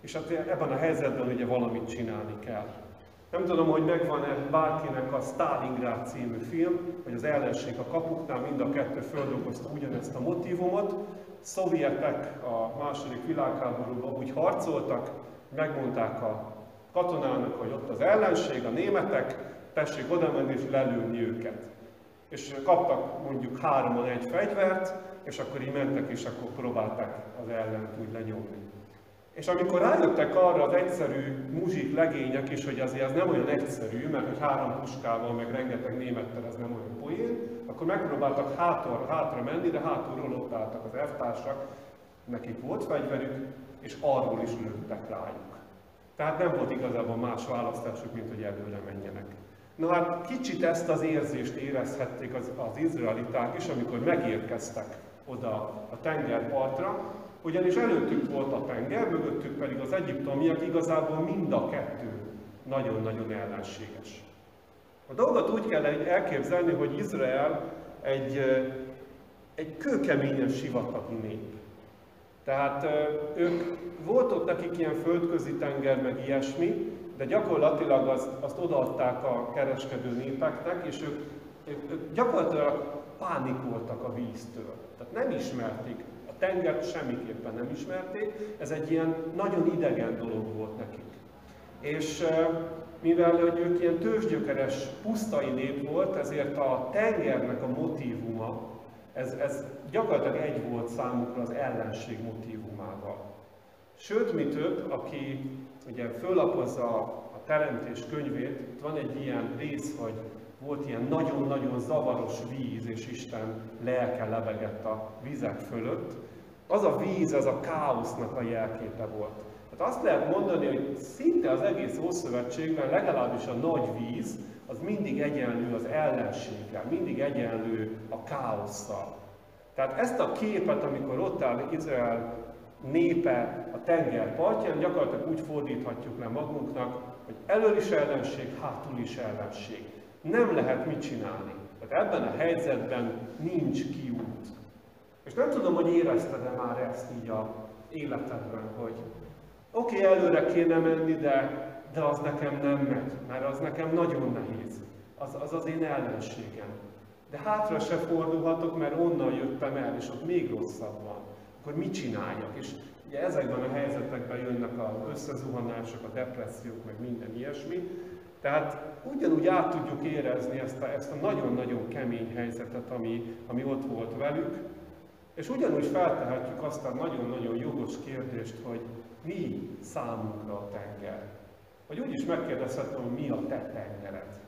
és hát ebben a helyzetben ugye valamit csinálni kell. Nem tudom, hogy megvan-e bárkinek a Stalingrad című film, hogy az ellenség a kapuknál mind a kettő földolgozta ugyanezt a motivumot. Szovjetek a második világháborúban úgy harcoltak, megmondták a katonának, hogy ott az ellenség, a németek, tessék oda menni és lelőni őket. És kaptak mondjuk háromon egy fegyvert, és akkor így mentek, és akkor próbálták az ellent úgy lenyomni. És amikor rájöttek arra az egyszerű muzsik legények is, hogy azért ez nem olyan egyszerű, mert hogy három puskával, meg rengeteg némettel ez nem olyan poén, akkor megpróbáltak hátra, hátra menni, de hátulról ott álltak az elvtársak, nekik volt fegyverük, és arról is lőttek rájuk. Tehát nem volt igazából más választásuk, mint hogy előre menjenek. Na hát kicsit ezt az érzést érezhették az, az izraeliták is, amikor megérkeztek oda a tengerpartra, ugyanis előttük volt a tenger, mögöttük pedig az egyiptomiak, igazából mind a kettő nagyon-nagyon ellenséges. A dolgot úgy kell elképzelni, hogy Izrael egy, egy kőkeményen sivatagi nép. Tehát ők volt ott nekik ilyen földközi tenger, meg ilyesmi, de gyakorlatilag azt, azt odaadták a kereskedő népeknek, és ők, ők, gyakorlatilag pánikoltak a víztől. Tehát nem ismerték tengert semmiképpen nem ismerték, ez egy ilyen nagyon idegen dolog volt nekik. És mivel hogy ők ilyen tőzsgyökeres, pusztai nép volt, ezért a tengernek a motívuma, ez, ez gyakorlatilag egy volt számukra az ellenség motívumával. Sőt, mi több, aki ugye föllapozza a teremtés könyvét, van egy ilyen rész, hogy volt ilyen nagyon-nagyon zavaros víz, és Isten lelke lebegett a vizek fölött, az a víz, az a káosznak a jelképe volt. Tehát azt lehet mondani, hogy szinte az egész Ószövetségben legalábbis a nagy víz, az mindig egyenlő az ellenséggel, mindig egyenlő a káosszal. Tehát ezt a képet, amikor ott áll Izrael népe a tenger partján, gyakorlatilag úgy fordíthatjuk le magunknak, hogy elől is ellenség, hátul is ellenség. Nem lehet mit csinálni. Tehát ebben a helyzetben nincs kiút. És nem tudom, hogy érezted-e már ezt így a életedben, hogy oké, okay, előre kéne menni, de, de az nekem nem megy, mert az nekem nagyon nehéz. Az az, az én ellenségem. De hátra se fordulhatok, mert onnan jöttem el, és ott még rosszabb van. Akkor mit csináljak? És ugye ezekben a helyzetekben jönnek az összezuhanások, a depressziók, meg minden ilyesmi. Tehát ugyanúgy át tudjuk érezni ezt a, ezt a nagyon-nagyon kemény helyzetet, ami, ami ott volt velük, és ugyanúgy feltehetjük azt a nagyon-nagyon jogos kérdést, hogy mi számunkra a tenger. Vagy úgy is megkérdezhetem, hogy mi a te tengered.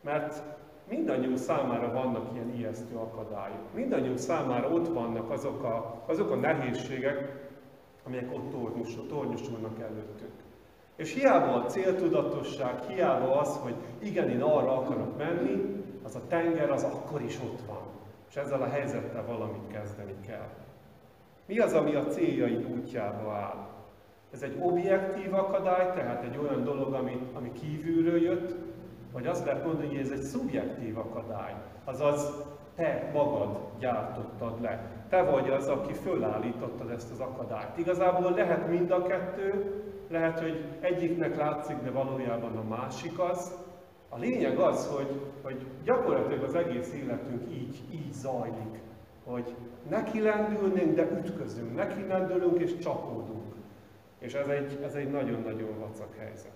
Mert mindannyiunk számára vannak ilyen ijesztő akadályok. Mindannyiunk számára ott vannak azok a, azok a nehézségek, amelyek ott tornyosulnak előttünk. És hiába a céltudatosság, hiába az, hogy igen, én arra akarok menni, az a tenger az akkor is ott van és ezzel a helyzettel valamit kezdeni kell. Mi az, ami a céljaid útjába áll? Ez egy objektív akadály, tehát egy olyan dolog, ami, ami kívülről jött, vagy azt lehet mondani, hogy ez egy szubjektív akadály. Azaz te magad gyártottad le. Te vagy az, aki fölállítottad ezt az akadályt. Igazából lehet mind a kettő, lehet, hogy egyiknek látszik, de valójában a másik az. A lényeg az, hogy, hogy gyakorlatilag az egész életünk így, így zajlik, hogy neki lendülnénk, de ütközünk, neki lendülünk és csapódunk. És ez egy, ez egy nagyon-nagyon vacak helyzet.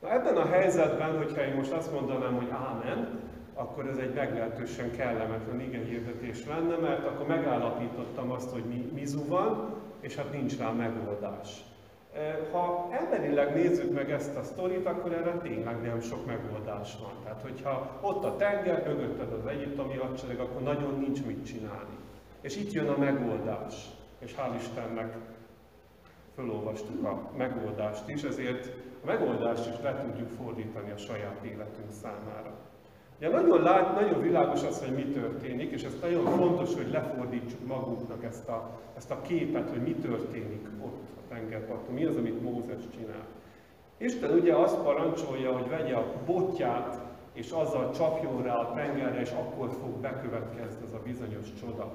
Na ebben a helyzetben, hogyha én most azt mondanám, hogy ámen, akkor ez egy meglehetősen kellemetlen ige hirdetés lenne, mert akkor megállapítottam azt, hogy mi, mizu van, és hát nincs rá megoldás. Ha emberileg nézzük meg ezt a sztorit, akkor erre tényleg nem sok megoldás van. Tehát, hogyha ott a tenger, mögötted az egyiptomi hadsereg, akkor nagyon nincs mit csinálni. És itt jön a megoldás. És hál' Istennek fölolvastuk a megoldást is, ezért a megoldást is le tudjuk fordítani a saját életünk számára. Ugye nagyon, lát, nagyon világos az, hogy mi történik, és ez nagyon fontos, hogy lefordítsuk magunknak ezt a, ezt a képet, hogy mi történik ott tengerparton, mi az, amit Mózes csinál. Isten ugye azt parancsolja, hogy vegye a botját, és azzal csapjon rá a tengerre, és akkor fog bekövetkezni ez a bizonyos csoda.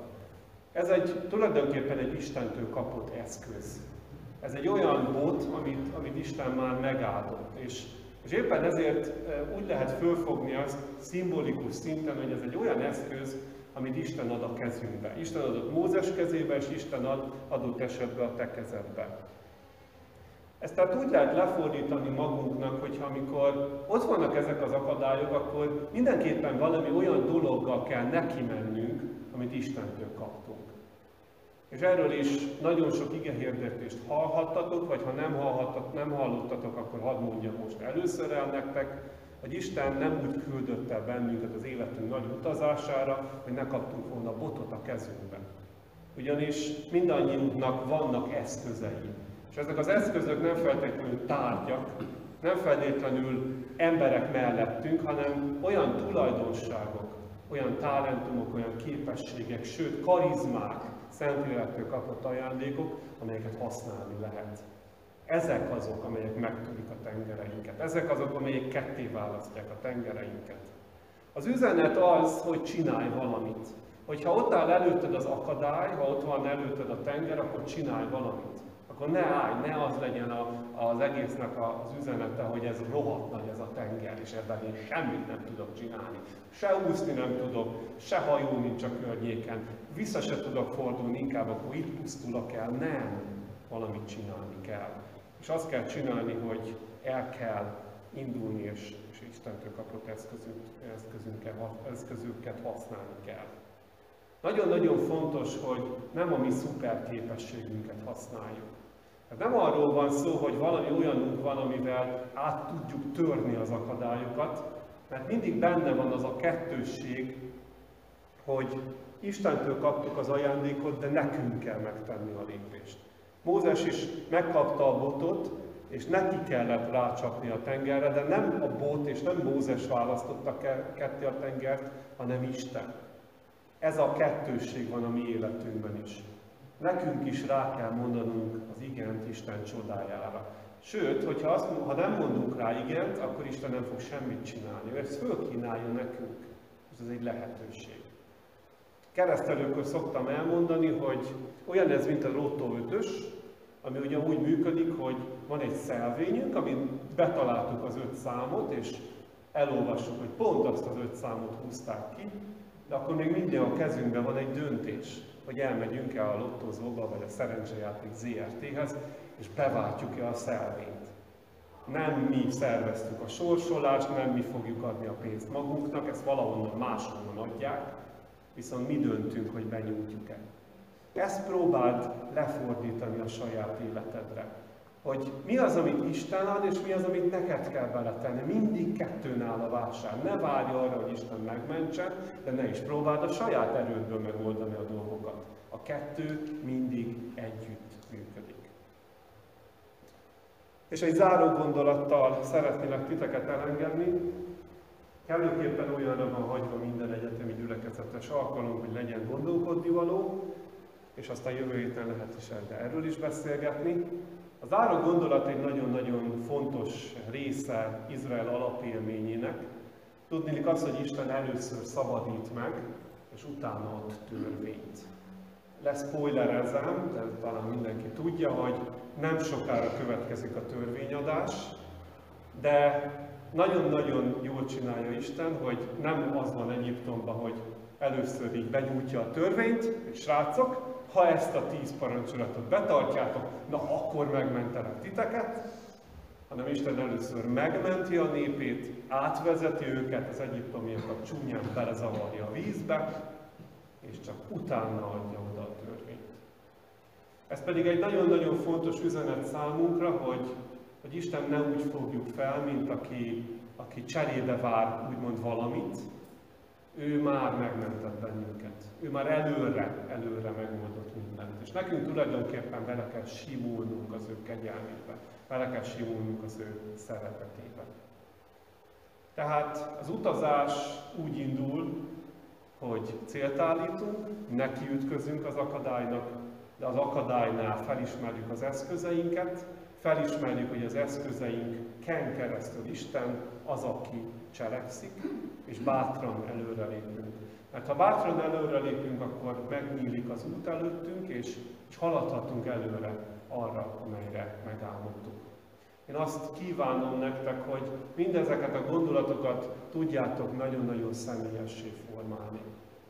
Ez egy tulajdonképpen egy Istentől kapott eszköz. Ez egy olyan bot, amit, amit Isten már megáldott, és és éppen ezért úgy lehet fölfogni azt szimbolikus szinten, hogy ez egy olyan eszköz, amit Isten ad a kezünkbe. Isten adott Mózes kezébe, és Isten ad adott esetben a te kezedbe. Ezt tehát úgy lehet lefordítani magunknak, hogyha amikor ott vannak ezek az akadályok, akkor mindenképpen valami olyan dologgal kell neki mennünk, amit Istentől kaptunk. És erről is nagyon sok igehirdetést hallhattatok, vagy ha nem, hallhattatok, nem hallottatok, akkor hadd mondjam most először el nektek, hogy Isten nem úgy küldött el bennünket az életünk nagy utazására, hogy ne kaptunk volna botot a kezünkbe. Ugyanis mindannyiunknak vannak eszközei. És ezek az eszközök nem feltétlenül tárgyak, nem feltétlenül emberek mellettünk, hanem olyan tulajdonságok, olyan talentumok, olyan képességek, sőt karizmák, Szentlélektől kapott ajándékok, amelyeket használni lehet. Ezek azok, amelyek megtörik a tengereinket. Ezek azok, amelyek ketté választják a tengereinket. Az üzenet az, hogy csinálj valamit. Hogyha ott áll előtted az akadály, ha ott van előtted a tenger, akkor csinálj valamit. Akkor ne állj, ne az legyen a, az egésznek az üzenete, hogy ez rohadt nagy ez a tenger, és ebben én semmit nem tudok csinálni. Se úszni nem tudok, se hajó nincs a környéken, vissza se tudok fordulni, inkább akkor itt pusztulok el. Nem, valamit csinálni kell. És azt kell csinálni, hogy el kell indulni, és, és Istentől kapott eszközünk, eszközünket, használni kell. Nagyon-nagyon fontos, hogy nem a mi szuper képességünket használjuk. Tehát nem arról van szó, hogy valami olyanunk van, amivel át tudjuk törni az akadályokat, mert mindig benne van az a kettősség, hogy Istentől kaptuk az ajándékot, de nekünk kell megtenni a lépést. Mózes is megkapta a botot, és neki kellett rácsapni a tengerre, de nem a bot és nem Mózes választotta ketté a tengert, hanem Isten. Ez a kettősség van a mi életünkben is. Nekünk is rá kell mondanunk az igent Isten csodájára. Sőt, hogyha azt, ha nem mondunk rá igent, akkor Isten nem fog semmit csinálni. Ő ezt fölkínálja nekünk. Ez egy lehetőség. Keresztelőkör szoktam elmondani, hogy olyan ez, mint a Lotto 5 ami ugye úgy működik, hogy van egy szelvényünk, amin betaláltuk az öt számot, és elolvassuk, hogy pont azt az öt számot húzták ki, de akkor még mindig a kezünkben van egy döntés, hogy elmegyünk-e a lottózóba, vagy a szerencsejáték ZRT-hez, és beváltjuk-e a szelvényt. Nem mi szerveztük a sorsolást, nem mi fogjuk adni a pénzt magunknak, ezt valahonnan máshonnan adják, viszont mi döntünk, hogy benyújtjuk-e. Ezt próbáld lefordítani a saját életedre. Hogy mi az, amit Isten ad, és mi az, amit neked kell beletenni. Mindig kettőn áll a válság. Ne várj arra, hogy Isten megmentse, de ne is próbáld a saját erődből megoldani a dolgokat. A kettő mindig együtt működik. És egy záró gondolattal szeretnélek titeket elengedni. Kellőképpen olyanra van hagyva minden egyetemi gyülekezetes alkalom, hogy legyen gondolkodni való, és aztán jövő héten lehet is erről is beszélgetni. Az ára gondolat egy nagyon-nagyon fontos része Izrael alapélményének. Tudnélik azt, hogy Isten először szabadít meg, és utána ad törvényt. Lesz spoilerezem, de talán mindenki tudja, hogy nem sokára következik a törvényadás, de nagyon-nagyon jól csinálja Isten, hogy nem az van Egyiptomban, hogy először így begyújtja a törvényt, és srácok, ha ezt a tíz parancsolatot betartjátok, na akkor megmentelek titeket, hanem Isten először megmenti a népét, átvezeti őket, az egyiptomiakat csúnyán belezavarja a vízbe, és csak utána adja oda a törvényt. Ez pedig egy nagyon-nagyon fontos üzenet számunkra, hogy, hogy Isten ne úgy fogjuk fel, mint aki, aki cserébe vár úgymond valamit, ő már megmentett bennünket. Ő már előre, előre megoldott mindent. És nekünk tulajdonképpen bele kell simulnunk az ő kegyelmébe, bele kell simulnunk az ő szeretetébe. Tehát az utazás úgy indul, hogy célt állítunk, nekiütközünk az akadálynak, de az akadálynál felismerjük az eszközeinket, felismerjük, hogy az eszközeinken keresztül Isten az, aki cselekszik, és bátran előrelépünk. Mert ha bátran előrelépünk, akkor megnyílik az út előttünk, és, és haladhatunk előre arra, amelyre megálmodtuk. Én azt kívánom nektek, hogy mindezeket a gondolatokat tudjátok nagyon-nagyon személyessé formálni.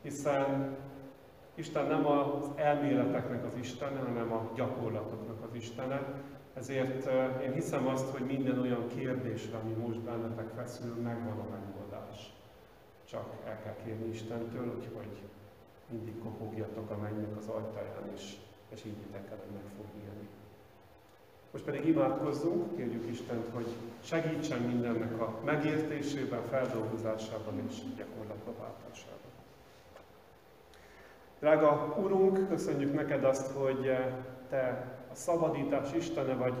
Hiszen Isten nem az elméleteknek az Istene, hanem a gyakorlatoknak az Istene. Ezért én hiszem azt, hogy minden olyan kérdésre, ami most bennetek feszül, megvan a megoldás. Csak el kell kérni Istentől, hogy mindig kopogjatok a mennynek az ajtaján, és, és így el, hogy meg fog élni. Most pedig imádkozzunk, kérjük Istent, hogy segítsen mindennek a megértésében, feldolgozásában és gyakorlatba váltásában. Drága Urunk, köszönjük neked azt, hogy Te a szabadítás Istene vagy.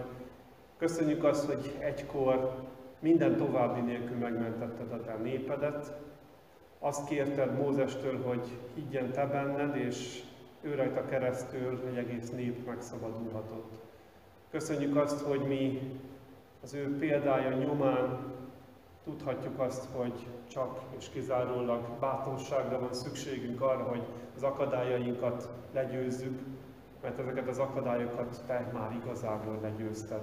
Köszönjük azt, hogy egykor minden további nélkül megmentetted a Te népedet. Azt kérted Mózestől, hogy higgyen Te benned, és ő rajta keresztül egy egész nép megszabadulhatott. Köszönjük azt, hogy mi az ő példája nyomán tudhatjuk azt, hogy csak és kizárólag bátorságra van szükségünk arra, hogy az akadályainkat legyőzzük, mert ezeket az akadályokat te már igazából legyőzted.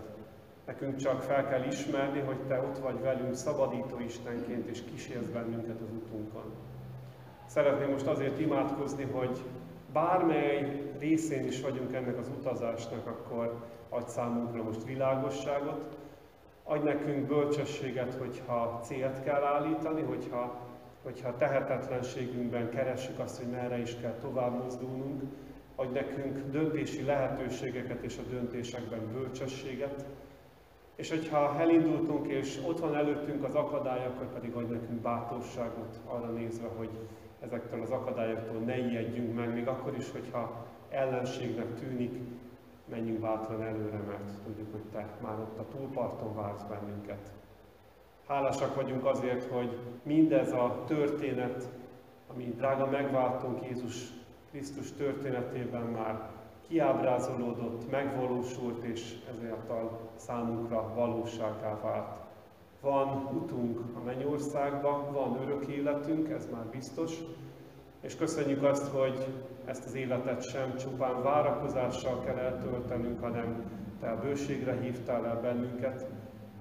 Nekünk csak fel kell ismerni, hogy te ott vagy velünk szabadító Istenként, és kísérsz bennünket az utunkon. Szeretném most azért imádkozni, hogy bármely részén is vagyunk ennek az utazásnak, akkor adj számunkra most világosságot, adj nekünk bölcsességet, hogyha célt kell állítani, hogyha, hogyha tehetetlenségünkben keressük azt, hogy merre is kell tovább mozdulnunk, adj nekünk döntési lehetőségeket és a döntésekben bölcsességet, és hogyha elindultunk és ott van előttünk az akadály, akkor pedig adj nekünk bátorságot arra nézve, hogy ezektől az akadályoktól ne ijedjünk meg, még akkor is, hogyha ellenségnek tűnik, menjünk bátran előre, mert tudjuk, hogy Te már ott a túlparton vársz bennünket. Hálásak vagyunk azért, hogy mindez a történet, ami drága megváltunk Jézus Krisztus történetében már kiábrázolódott, megvalósult, és ezáltal számunkra valóságá vált. Van utunk a mennyországba, van örök életünk, ez már biztos, és köszönjük azt, hogy ezt az életet sem csupán várakozással kell eltöltenünk, hanem Te a bőségre hívtál el bennünket,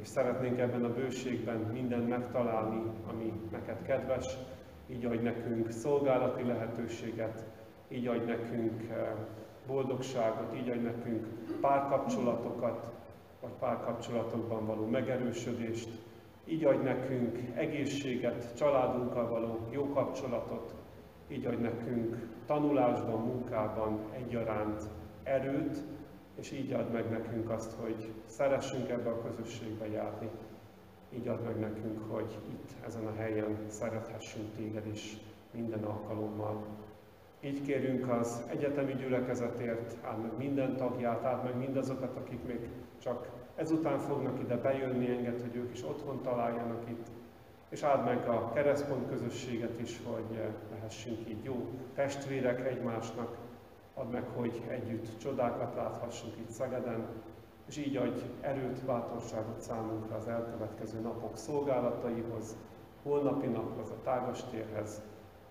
és szeretnénk ebben a bőségben mindent megtalálni, ami neked kedves, így adj nekünk szolgálati lehetőséget, így adj nekünk eh, boldogságot, így adj nekünk párkapcsolatokat, vagy párkapcsolatokban való megerősödést, így adj nekünk egészséget, családunkkal való jó kapcsolatot, így adj nekünk tanulásban, munkában egyaránt erőt, és így ad meg nekünk azt, hogy szeressünk ebbe a közösségbe járni. Így ad meg nekünk, hogy itt, ezen a helyen szerethessünk téged is minden alkalommal. Így kérünk az egyetemi gyülekezetért, áld meg minden tagját, áld meg mindazokat, akik még csak ezután fognak ide bejönni, enged, hogy ők is otthon találjanak itt, és áld meg a keresztpont közösséget is, hogy lehessünk így jó testvérek egymásnak, add meg, hogy együtt csodákat láthassunk itt Szegeden, és így adj erőt, bátorságot számunkra az elkövetkező napok szolgálataihoz, holnapi naphoz, a tágastérhez,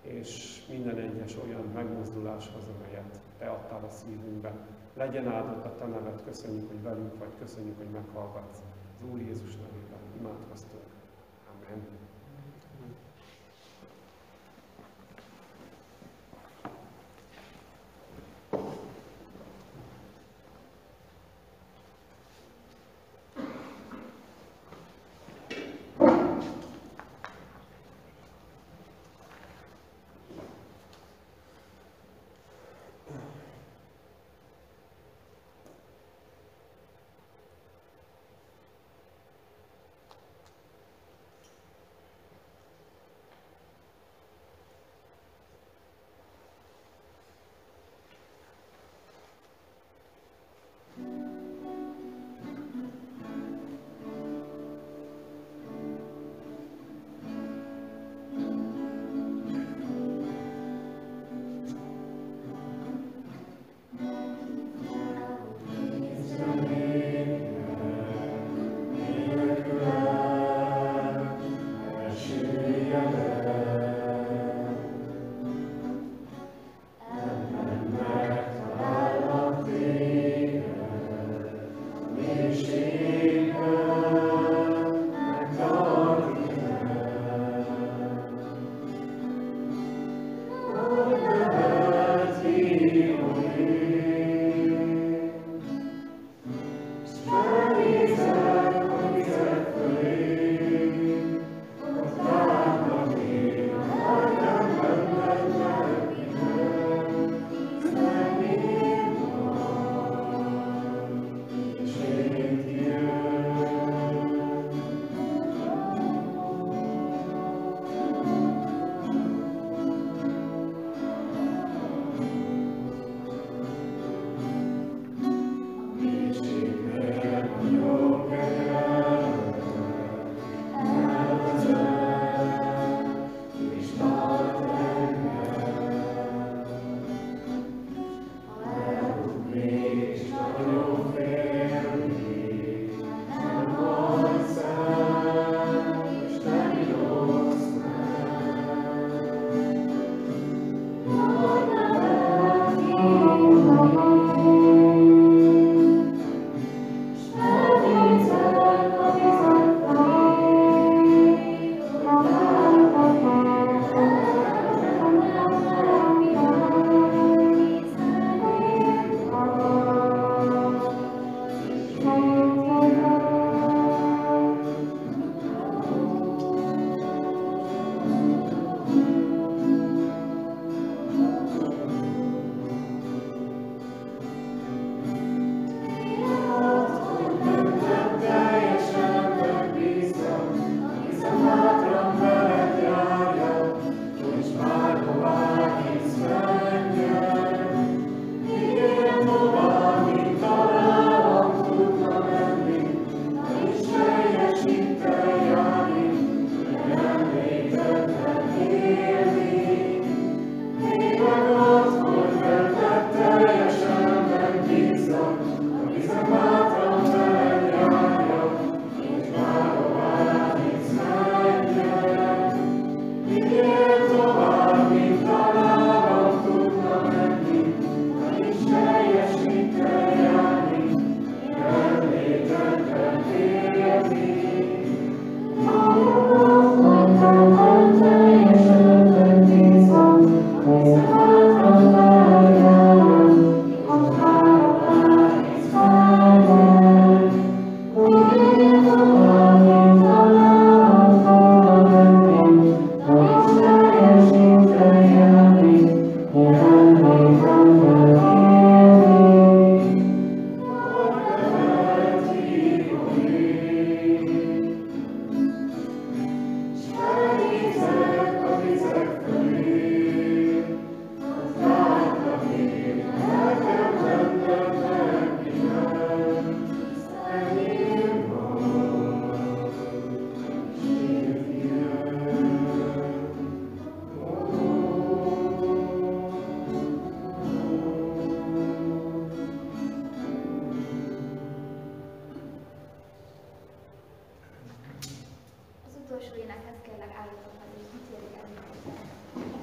és minden egyes olyan megmozduláshoz, amelyet beadtál a szívünkbe. Legyen áldott a Te neved, köszönjük, hogy velünk vagy, köszönjük, hogy meghallgatsz. Az Úr Jézus nevében imádkoztunk. Amen. Énekhez kérlek álljatok meg, és dicsérjük el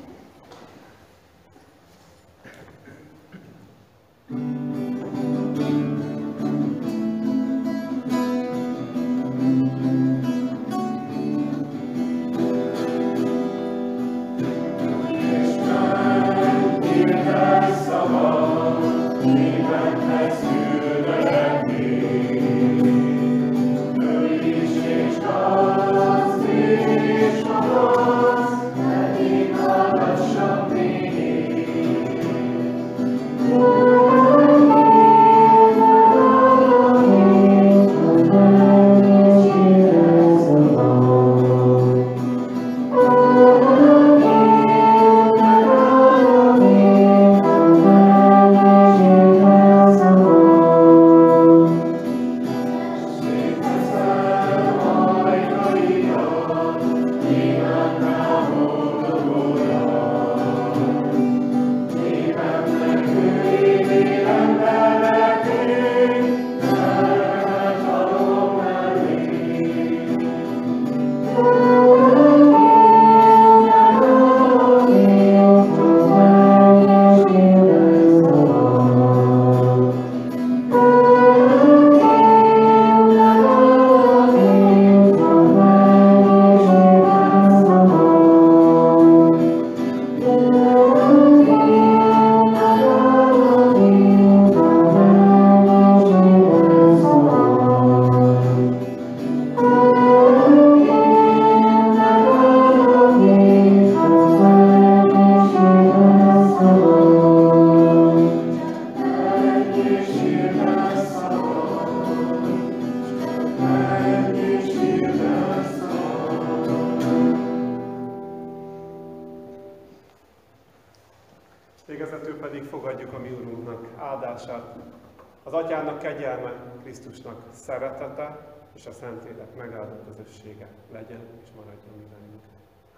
szeretete és a Szentlélek megáldó közössége legyen és maradjon mi bennünk.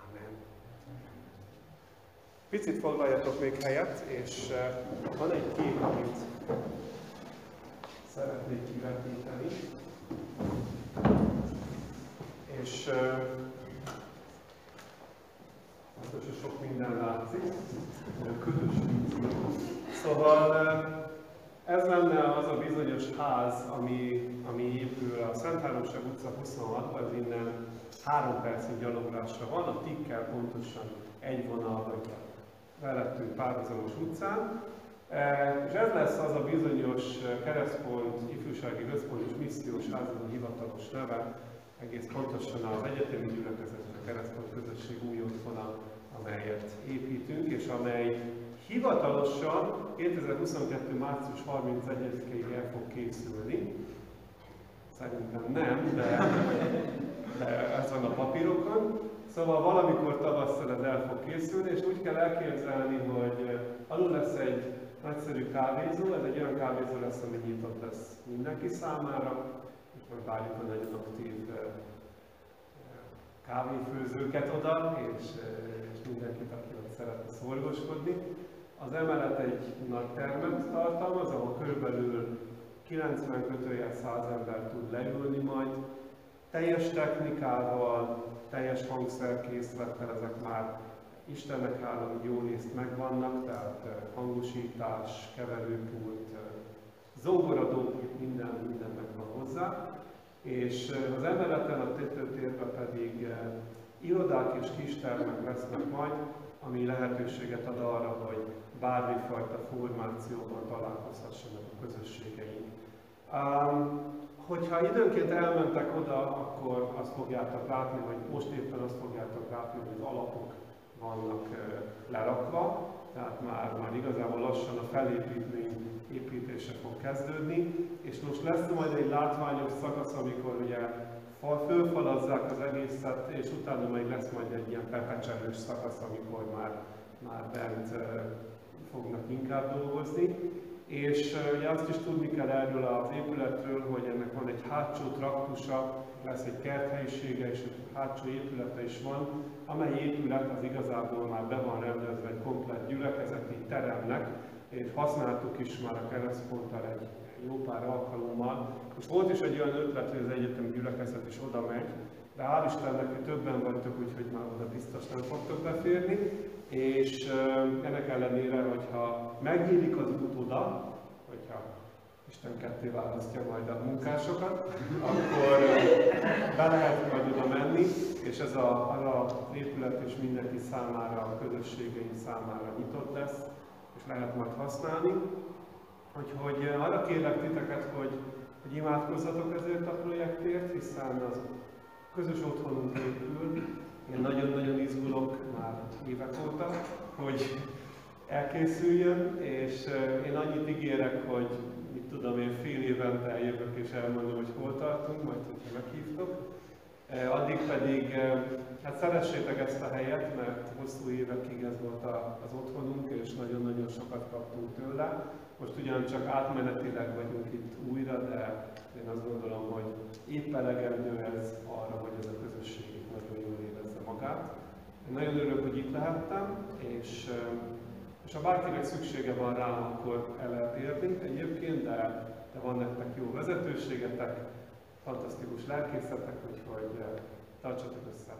Amen. Picit foglaljatok még helyet, és eh, van egy kép, amit szeretnék kivetíteni. És uh, sok minden látszik, Szóval ez lenne az a bizonyos ház, ami, ami épül a Szent Háromság utca 26-ban, ez innen három percig gyaloglásra van, a tikkel pontosan egy vonal vagy velettünk párhuzamos utcán. És ez lesz az a bizonyos keresztpont, ifjúsági központ és missziós ház, a hivatalos neve, egész pontosan az egyetemi gyülekezet, a keresztpont közösség új otthona, amelyet építünk, és amely Hivatalosan 2022. március 31-ig el fog készülni. Szerintem nem, de, de ez van a papírokon. Szóval valamikor tavasszal ez el fog készülni, és úgy kell elképzelni, hogy alul lesz egy nagyszerű kávézó, ez egy olyan kávézó lesz, ami nyitott lesz mindenki számára, és majd várjuk a nagyon aktív kávéfőzőket oda, és, és mindenkit, aki ott szeretne szorgoskodni. Az emelet egy nagy termet tartalmaz, ahol körülbelül 90 kötőjel 100 ember tud leülni majd. Teljes technikával, teljes hangszerkészlettel ezek már Istennek hála, hogy jó részt megvannak, tehát eh, hangosítás, keverőpult, eh, zongoradók, minden, minden megvan hozzá. És eh, az emeleten, a tetőtérben pedig irodák és kistermek lesznek majd, ami lehetőséget ad arra, hogy bármifajta formációban találkozhassanak a közösségeink. Um, hogyha időnként elmentek oda, akkor azt fogjátok látni, hogy most éppen azt fogjátok látni, hogy az alapok vannak lerakva, tehát már, már igazából lassan a felépítmény építése fog kezdődni, és most lesz majd egy látványos szakasz, amikor ugye fölfalazzák az egészet, és utána még lesz majd egy ilyen pepecselős szakasz, amikor már, már bent fognak inkább dolgozni. És ugye azt is tudni kell erről az épületről, hogy ennek van egy hátsó traktusa, lesz egy kerthelyisége, és egy hátsó épülete is van, amely épület az igazából már be van rendezve egy komplet gyülekezeti teremnek, és használtuk is már a keresztponttal egy jó pár alkalommal. És volt is egy olyan ötlet, hogy az egyetemi gyülekezet is oda megy, de hál' Istennek, hogy többen vagytok, úgyhogy már oda biztos nem fogtok beférni, és ennek ellenére, hogyha megnyílik az út oda, hogyha Isten ketté választja majd a munkásokat, akkor be lehet majd oda menni, és ez a, az a épület és mindenki számára, a közösségeink számára nyitott lesz, és lehet majd használni. Úgyhogy arra kérlek titeket, hogy, hogy imádkozzatok ezért a projektért, hiszen az közös otthonunk épül. Én nagyon-nagyon izgulok már évek óta, hogy elkészüljön, és én annyit ígérek, hogy mit tudom én, fél évente eljövök és elmondom, hogy hol tartunk, majd hogyha meghívtok. Addig pedig, hát szeressétek ezt a helyet, mert hosszú évekig ez volt az otthonunk, és nagyon-nagyon sokat kaptunk tőle. Most ugyancsak átmenetileg vagyunk itt újra, de én azt gondolom, hogy épp elegendő ez arra, hogy ez a közösség itt nagyon jól érezze magát. Én nagyon örülök, hogy itt lehettem, és, és ha bárkinek szüksége van rám, akkor el lehet érni egyébként, de, de van nektek jó vezetőségetek, fantasztikus lelkészetek, úgyhogy tartsatok össze!